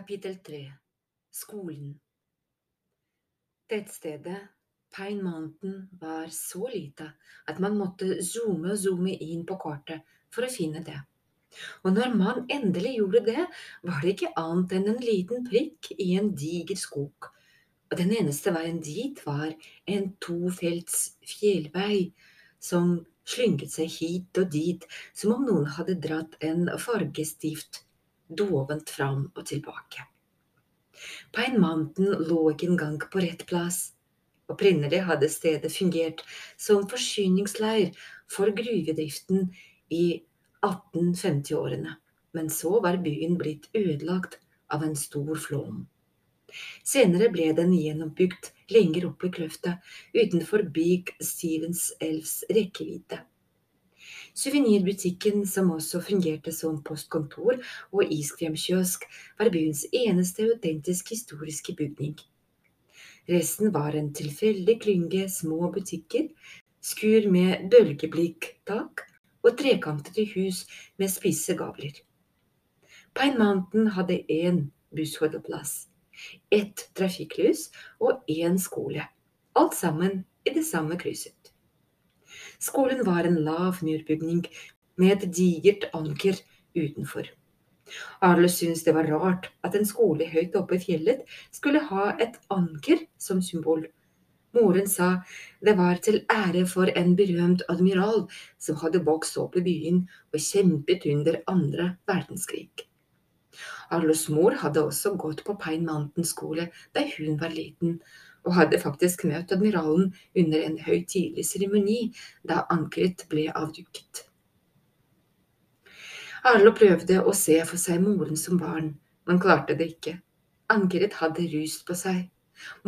Kapittel 3 Skolen. Tettstedet Pine Mountain var så lite at man måtte zoome og zoome inn på kartet for å finne det. Og når man endelig gjorde det, var det ikke annet enn en liten prikk i en diger skog, og den eneste veien dit var en tofelts fjellvei som slynget seg hit og dit som om noen hadde dratt en fargestift dovent fram og tilbake. Pine Mountain lå ikke engang på rett plass. Opprinnelig hadde stedet fungert som forsyningsleir for gruvedriften i 1850-årene, men så var byen blitt ødelagt av en stor flom. Senere ble den gjenoppbygd lenger oppe i kløfta, utenfor Big Stevens elvs rekkevidde. Suvenirbutikken, som også fungerte som postkontor og iskremkiosk, var byens eneste autentisk historiske bygning. Resten var en tilfeldig klynge små butikker, skur med bølgeblikktak og trekantede hus med spisse gavler. Pine Mountain hadde én bussholdeplass, ett trafikklys og én skole, alt sammen i det samme krysset. Skolen var en lav murbygning med et digert anker utenfor. Arle syntes det var rart at en skole høyt oppe i fjellet skulle ha et anker som symbol. Moren sa det var til ære for en berømt admiral som hadde vokst opp i byen og kjempet under andre verdenskrig. Arlos mor hadde også gått på Pine Mountain skole da hun var liten, og hadde faktisk møtt admiralen under en høytidelig seremoni da ankeret ble avduket. Arlo prøvde å se for seg moren som barn, men klarte det ikke. Ankeret hadde rust på seg.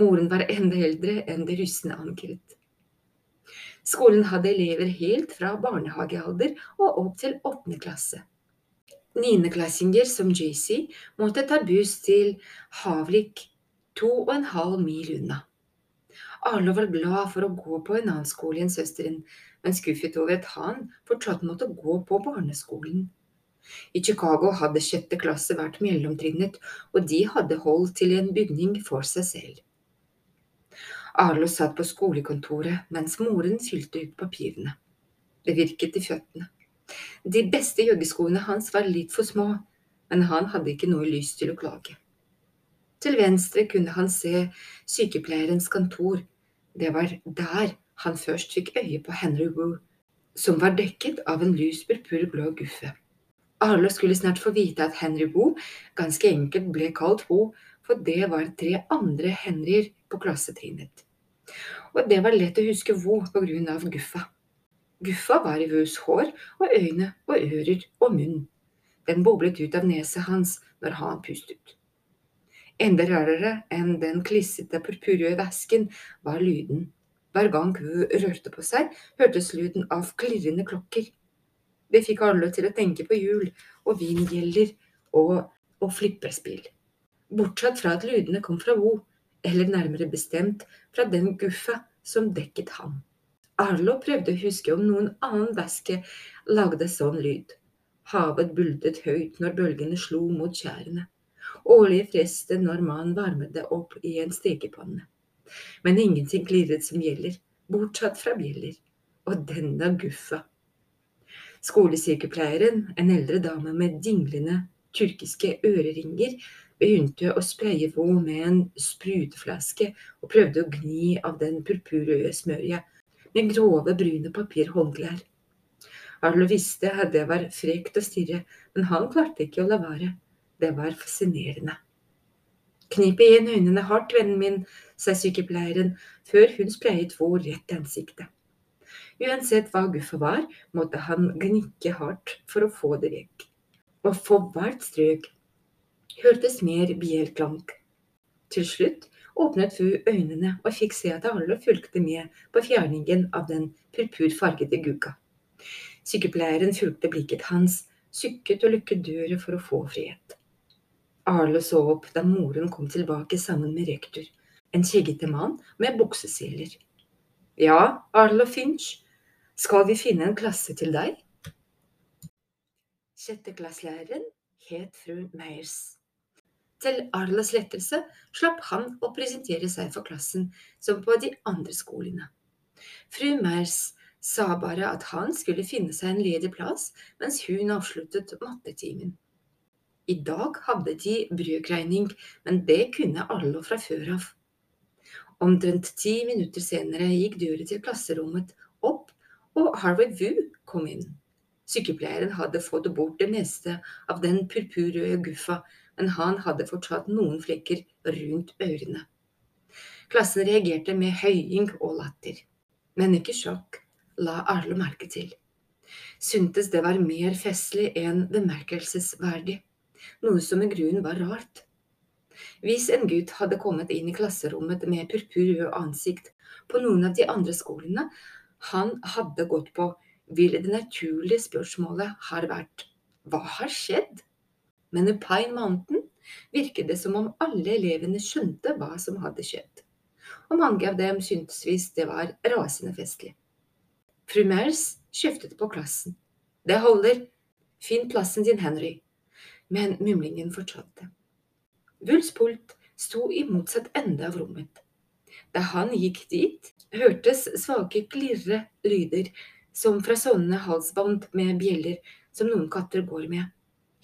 Moren var enda eldre enn det rustne ankeret. Skolen hadde elever helt fra barnehagealder og opp til åttende klasse. Niendeklassinger som JC måtte ta buss til Havlik to og en halv mil unna. Arlo var glad for å gå på en annen skole enn søsteren, men skuffet over at han fortsatt måtte gå på barneskolen. I Chicago hadde sjette klasse vært mellomtrinnet, og de hadde holdt til en bygning for seg selv. Arlo satt på skolekontoret mens moren fylte ut papirene. Det virket i føttene. De beste joggeskoene hans var litt for små, men han hadde ikke noe lyst til å klage. Til venstre kunne han se sykepleierens kontor. Det var der han først fikk øye på Henry Woo, som var dekket av en lys purpurblå guffe. Alle skulle snart få vite at Henry Woo ganske enkelt ble kalt Woo, for det var tre andre Henryer på klassetrinnet. Og det var lett å huske Woo på grunn av guffa. Guffa var i Woos hår og øyne og ører og munn. Den boblet ut av neset hans når han pustet. Enda rarere enn den klissete purpurrøde væsken var lyden. Hver gang hun rørte på seg, hørtes lyden av klirrende klokker. Det fikk alle til å tenke på jul og vingjeller og, og flipperspill. Bortsett fra at lydene kom fra Wo, eller nærmere bestemt fra den guffa som dekket ham. Arlo prøvde å huske om noen annen væske lagde sånn lyd. Havet buldet høyt når bølgene slo mot skjærene årlige frestet når man varmet det opp i en stekepanne. Men ingenting klirret som gjelder, bortsatt fra bjeller. Og denne guffa. Skolesykepleieren, en eldre dame med dinglende tyrkiske øreringer, begynte å spraye på med en sprutflaske og prøvde å gni av den purpurrøde smørja med grove, brune papirhåndklær. Arlo visste at det var frekt å stirre, men han klarte ikke å la være. Det var fascinerende. Knip igjen øynene hardt, vennen min, sa sykepleieren før hun sprayet vår rett i ansiktet. Uansett hva guffet var, måtte han gnikke hardt for å få det vekk. Og for hvert strøk hørtes mer bjelklank. Til slutt åpnet Fu øynene og fikk se at alle fulgte med på fjerningen av den purpurfargede gugga. Sykepleieren fulgte blikket hans, sykket og lukket døra for å få frihet. Arle så opp da moren kom tilbake sammen med rektor, en skjeggete mann med bukseseler. Ja, Arle Finch, skal vi finne en klasse til deg? Sjetteklasselæreren het fru Meyers. Til Arlas lettelse slapp han å presentere seg for klassen som på de andre skolene. Fru Mers sa bare at han skulle finne seg en ledig plass mens hun avsluttet mattetimen. I dag hadde de brødgreining, men det kunne alle fra før av. Omtrent ti minutter senere gikk døren til klasserommet opp, og Harvey Vu kom inn. Sykepleieren hadde fått bort det meste av den purpurrøde guffa, men han hadde fortsatt noen flekker rundt ørene. Klassen reagerte med høying og latter, men ikke sjokk, la Arlo merke til. Syntes det var mer festlig enn bemerkelsesverdig, noe som i grunnen var rart. Hvis en gutt hadde kommet inn i klasserommet med purpurrød ansikt på noen av de andre skolene han hadde gått på, ville det naturlige spørsmålet ha vært hva har skjedd? Men i Pine Mountain virket det som om alle elevene skjønte hva som hadde skjedd, og mange av dem syntes visst det var rasende festlig. Fru Mers skjeftet på klassen. Det holder, finn plassen din, Henry. Men mumlingen fortsatte. Wulfs pult sto i motsatt ende av rommet. Da han gikk dit, hørtes svake klirre lyder som fra sånne halsbånd med bjeller som noen katter går med.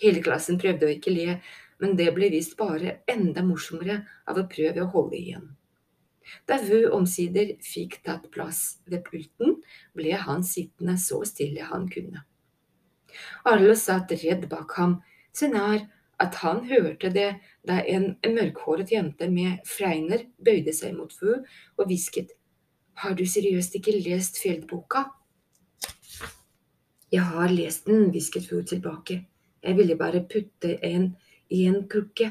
Hele klassen prøvde å ikke le, men det ble visst bare enda morsommere av å prøve å holde igjen. Da Vø omsider fikk tatt plass ved pulten, ble han sittende så stille han kunne. Arlo satt redd bak ham, så nær at han hørte det da en mørkhåret jente med fregner bøyde seg mot Vø og hvisket, Har du seriøst ikke lest Fjeldboka? Jeg har lest den, hvisket Vø tilbake. Jeg ville bare putte en i en krukke.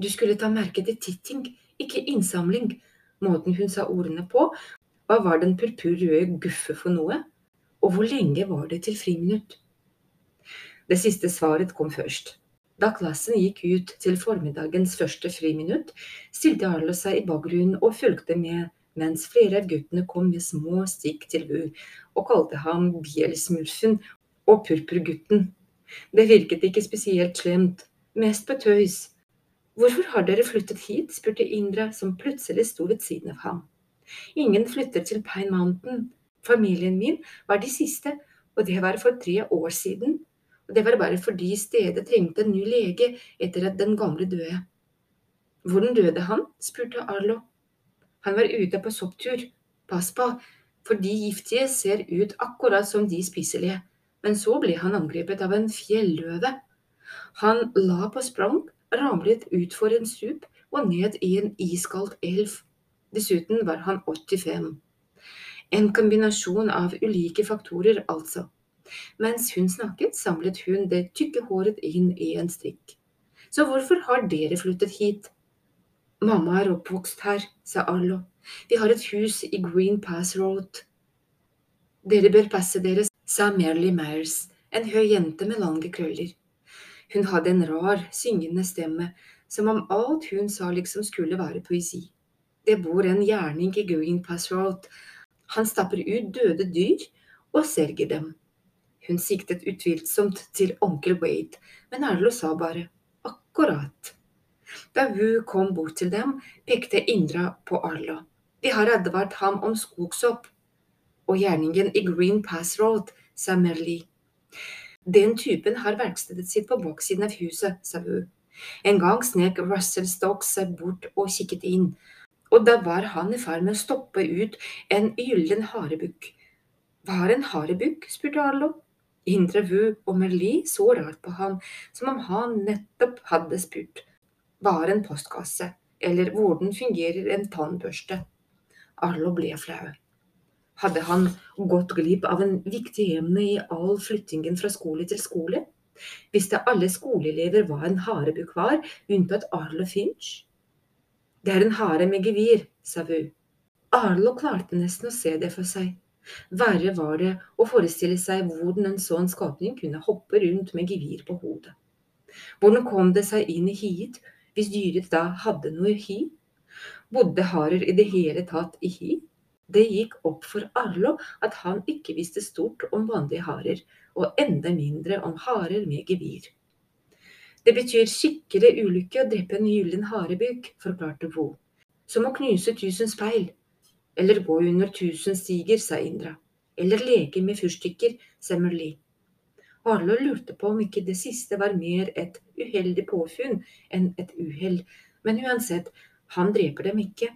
Du skulle ta merke til titting, ikke innsamling, måten hun sa ordene på. Hva var den purpurrøde guffe for noe? Og hvor lenge var det til friminutt? Det siste svaret kom først. Da klassen gikk ut til formiddagens første friminutt, stilte Arlo seg i bakgrunnen og fulgte med mens flere av guttene kom med små stikk til bur og kalte ham Bjelsmurfen og Purpurgutten. Det virket ikke spesielt slemt, mest på tøys. Hvorfor har dere flyttet hit? spurte Indra, som plutselig sto ved siden av ham. Ingen flytter til Pine Mountain. Familien min var de siste, og det var for tre år siden. Og det var bare fordi stedet trengte en ny lege etter at den gamle døde. Hvordan døde han? spurte Arlo. Han var ute på sopptur. Pass på, for de giftige ser ut akkurat som de spiselige. Men så ble han angrepet av en fjelløve. Han la på sprang, ramlet utfor en stup og ned i en iskald elv. Dessuten var han 85. En kombinasjon av ulike faktorer, altså. Mens hun snakket, samlet hun det tykke håret inn i en strikk. Så hvorfor har dere flyttet hit? Mamma er oppvokst her, sa Arlo. Vi har et hus i Green Pass Road. Dere bør passe dere, sa Merly Myers, en høy jente med lange krøller. Hun hadde en rar, syngende stemme, som om alt hun sa liksom skulle være poesi. Det bor en gjerning i Green Pass Road. Han stapper ut døde dyr og selger dem. Hun siktet utvilsomt til onkel Wade, men Arlo sa bare akkurat. Da Wu kom bort til dem, pekte Indra på Arlo. Vi har advart ham om skogsopp. Og gjerningen i Green Pass Road, sa Merli. Den typen har verkstedet sitt på baksiden av huset, sa Wu. En gang snek Russell Stokes seg bort og kikket inn, og da var han i ferd med å stoppe ut en gyllen harebukk. Hva er en harebukk? spurte Arlo. Indre Wu og Merli så rart på ham, som om han nettopp hadde spurt «Var en postkasse, eller hvordan fungerer en tannbørste. Arlo ble flau. Hadde han gått glipp av en viktig emne i all flyttingen fra skole til skole? Visste alle skoleelever hva en harebukk var, unntatt Arlo Finch? Det er en hare med gevir, sa Vu. Arlo klarte nesten å se det for seg. Verre var det å forestille seg hvordan en sånn skapning kunne hoppe rundt med gevir på hodet. Hvordan kom det seg inn i hiet hvis dyret da hadde noe hi? Bodde harer i det hele tatt i hi? Det gikk opp for Arlo at han ikke visste stort om vanlige harer, og enda mindre om harer med gevir. Det betyr skikkelig ulykke å drepe en gyllen harebuk, forklarte Vo. Som å knuse tusen speil. Eller gå under tusen stiger, sa Indra. Eller leke med fyrstikker, sa Merli. Arlo lurte på om ikke det siste var mer et uheldig påfunn enn et uhell, men uansett, han dreper dem ikke,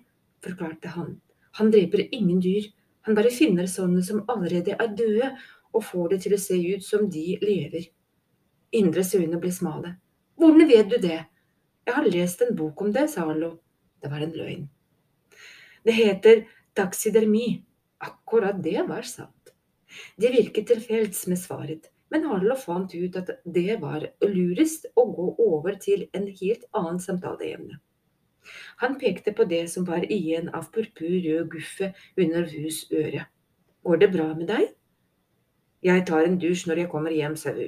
forklarte han. Han dreper ingen dyr, han bare finner sånne som allerede er døde, og får det til å se ut som de lever. Indres øyne ble smale. Hvordan vet du det? Jeg har lest en bok om det, sa Arlo. Det var en løgn. Det heter taksidermi. Akkurat det var sant. Det virket tilfelds med svaret, men Arlo fant ut at det var lurest å gå over til en helt annen samtaleemne. Han pekte på det som var igjen av purpurrød guffe under Vus øre. Går det bra med deg? Jeg tar en dusj når jeg kommer hjem, sa Vu.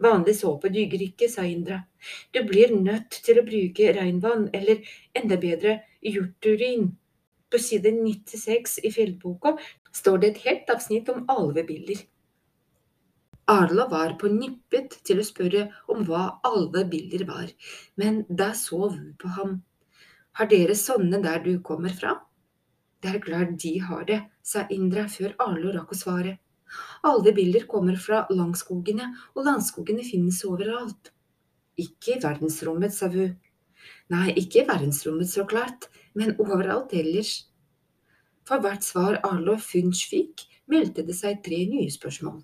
Vanlig såpe dyger ikke, sa Indra. Du blir nødt til å bruke regnvann, eller enda bedre, hjorturin. På side 96 i fjellboka står det et helt avsnitt om alvebiller. Arla var på nippet til å spørre om hva alvebiller var, men da så hun på ham. Har dere sånne der du kommer fra? Det er klart de har det, sa Indra før Arlo rakk å svare. Alle biller kommer fra langskogene, og landskogene finnes overalt. Ikke i verdensrommet, sa Vu. Nei, ikke i verdensrommet, så klart, men overalt ellers. For hvert svar Arlo Funch fikk, meldte det seg tre nye spørsmål.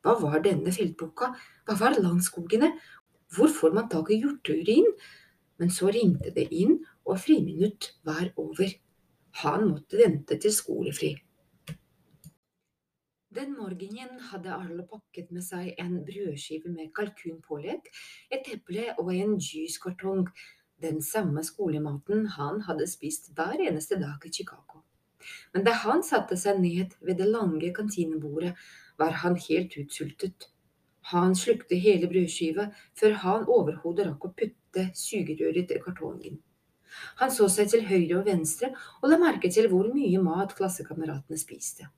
Hva var denne feltboka, hva var landskogene, hvor får man tak i hjorteurin? Men så ringte det inn, og friminutt var over. Han måtte vente til skolefri. Den morgenen hadde Arlo pakket med seg en brødskive med kalkunpålegg, et eple og en juicekartong, den samme skolematen han hadde spist hver eneste dag i Chicago. Men da han satte seg ned ved det lange kantinebordet, var han helt utsultet. Han slukte hele brødskiva før han overhodet rakk å putte sugerøret i kartongen. Han så seg til høyre og venstre og la merke til hvor mye mat klassekameratene spiste.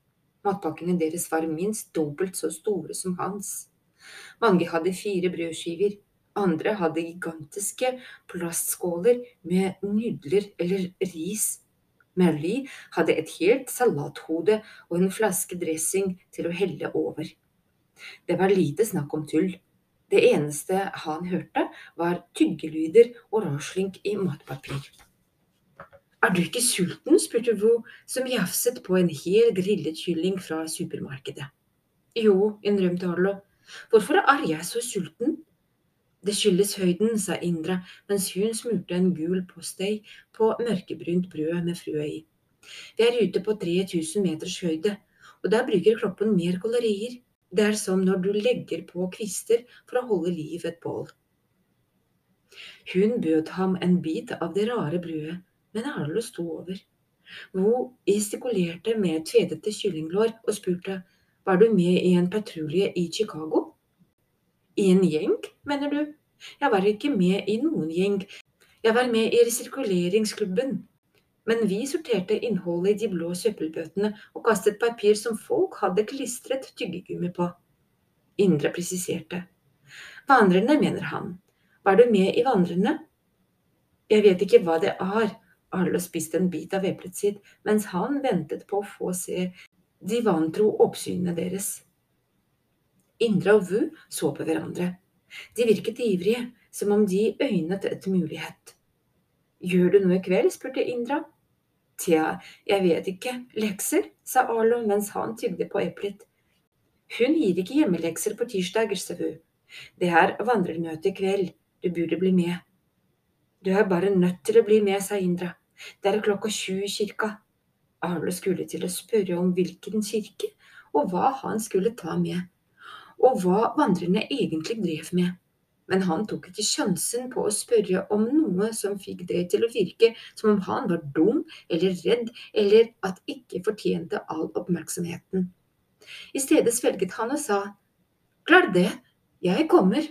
Matpakkene deres var minst dobbelt så store som hans. Mange hadde fire brødskiver, andre hadde gigantiske plastskåler med nudler eller ris. Merly hadde et helt salathode og en flaske dressing til å helle over. Det var lite snakk om tull. Det eneste han hørte, var tyggelyder og råslynk i matpapir. Er du ikke sulten? spurte Wu, som jafset på en hel grillet kylling fra supermarkedet. Jo, innrømte Arlo. Hvorfor er jeg så sulten? Det skyldes høyden, sa Indra mens hun smurte en gul postei på mørkebrunt brød med frø i. Vi er ute på 3000 meters høyde, og der bruker kroppen mer kalorier. Det er som når du legger på kvister for å holde liv et bål. Hun bød ham en bit av det rare brødet men Arlo sto over. Vo gestikulerte med tvedete kyllinglår og spurte var du med i en patrulje i Chicago? I en gjeng, mener du? Jeg var ikke med i noen gjeng, jeg var med i resirkuleringsklubben. Men vi sorterte innholdet i de blå søppelbøtene og kastet papir som folk hadde klistret tyggegummi på. Indre presiserte. Vandrerne, mener han. Var du med i Vandrerne? Jeg vet ikke hva det er, Arlo spiste en bit av eplet sitt mens han ventet på å få se de vantro oppsynene deres. Indra og Vu så på hverandre. De virket ivrige, som om de øynet et mulighet. Gjør du noe i kveld? spurte Indra. Tja, jeg vet ikke. Lekser? sa Arlo mens han tygde på eplet. Hun gir ikke hjemmelekser på tirsdager, sa hun. Det er vandrermøte i kveld. Du burde bli med. Du er bare nødt til å bli med, sa Indra. Det er klokka sju i kirka. Arlo skulle til å spørre om hvilken kirke, og hva han skulle ta med, og hva vandrerne egentlig drev med. Men han tok ikke sjansen på å spørre om noe som fikk det til å virke som om han var dum eller redd eller at ikke fortjente all oppmerksomheten. I stedet svelget han og sa, Klar det, jeg kommer.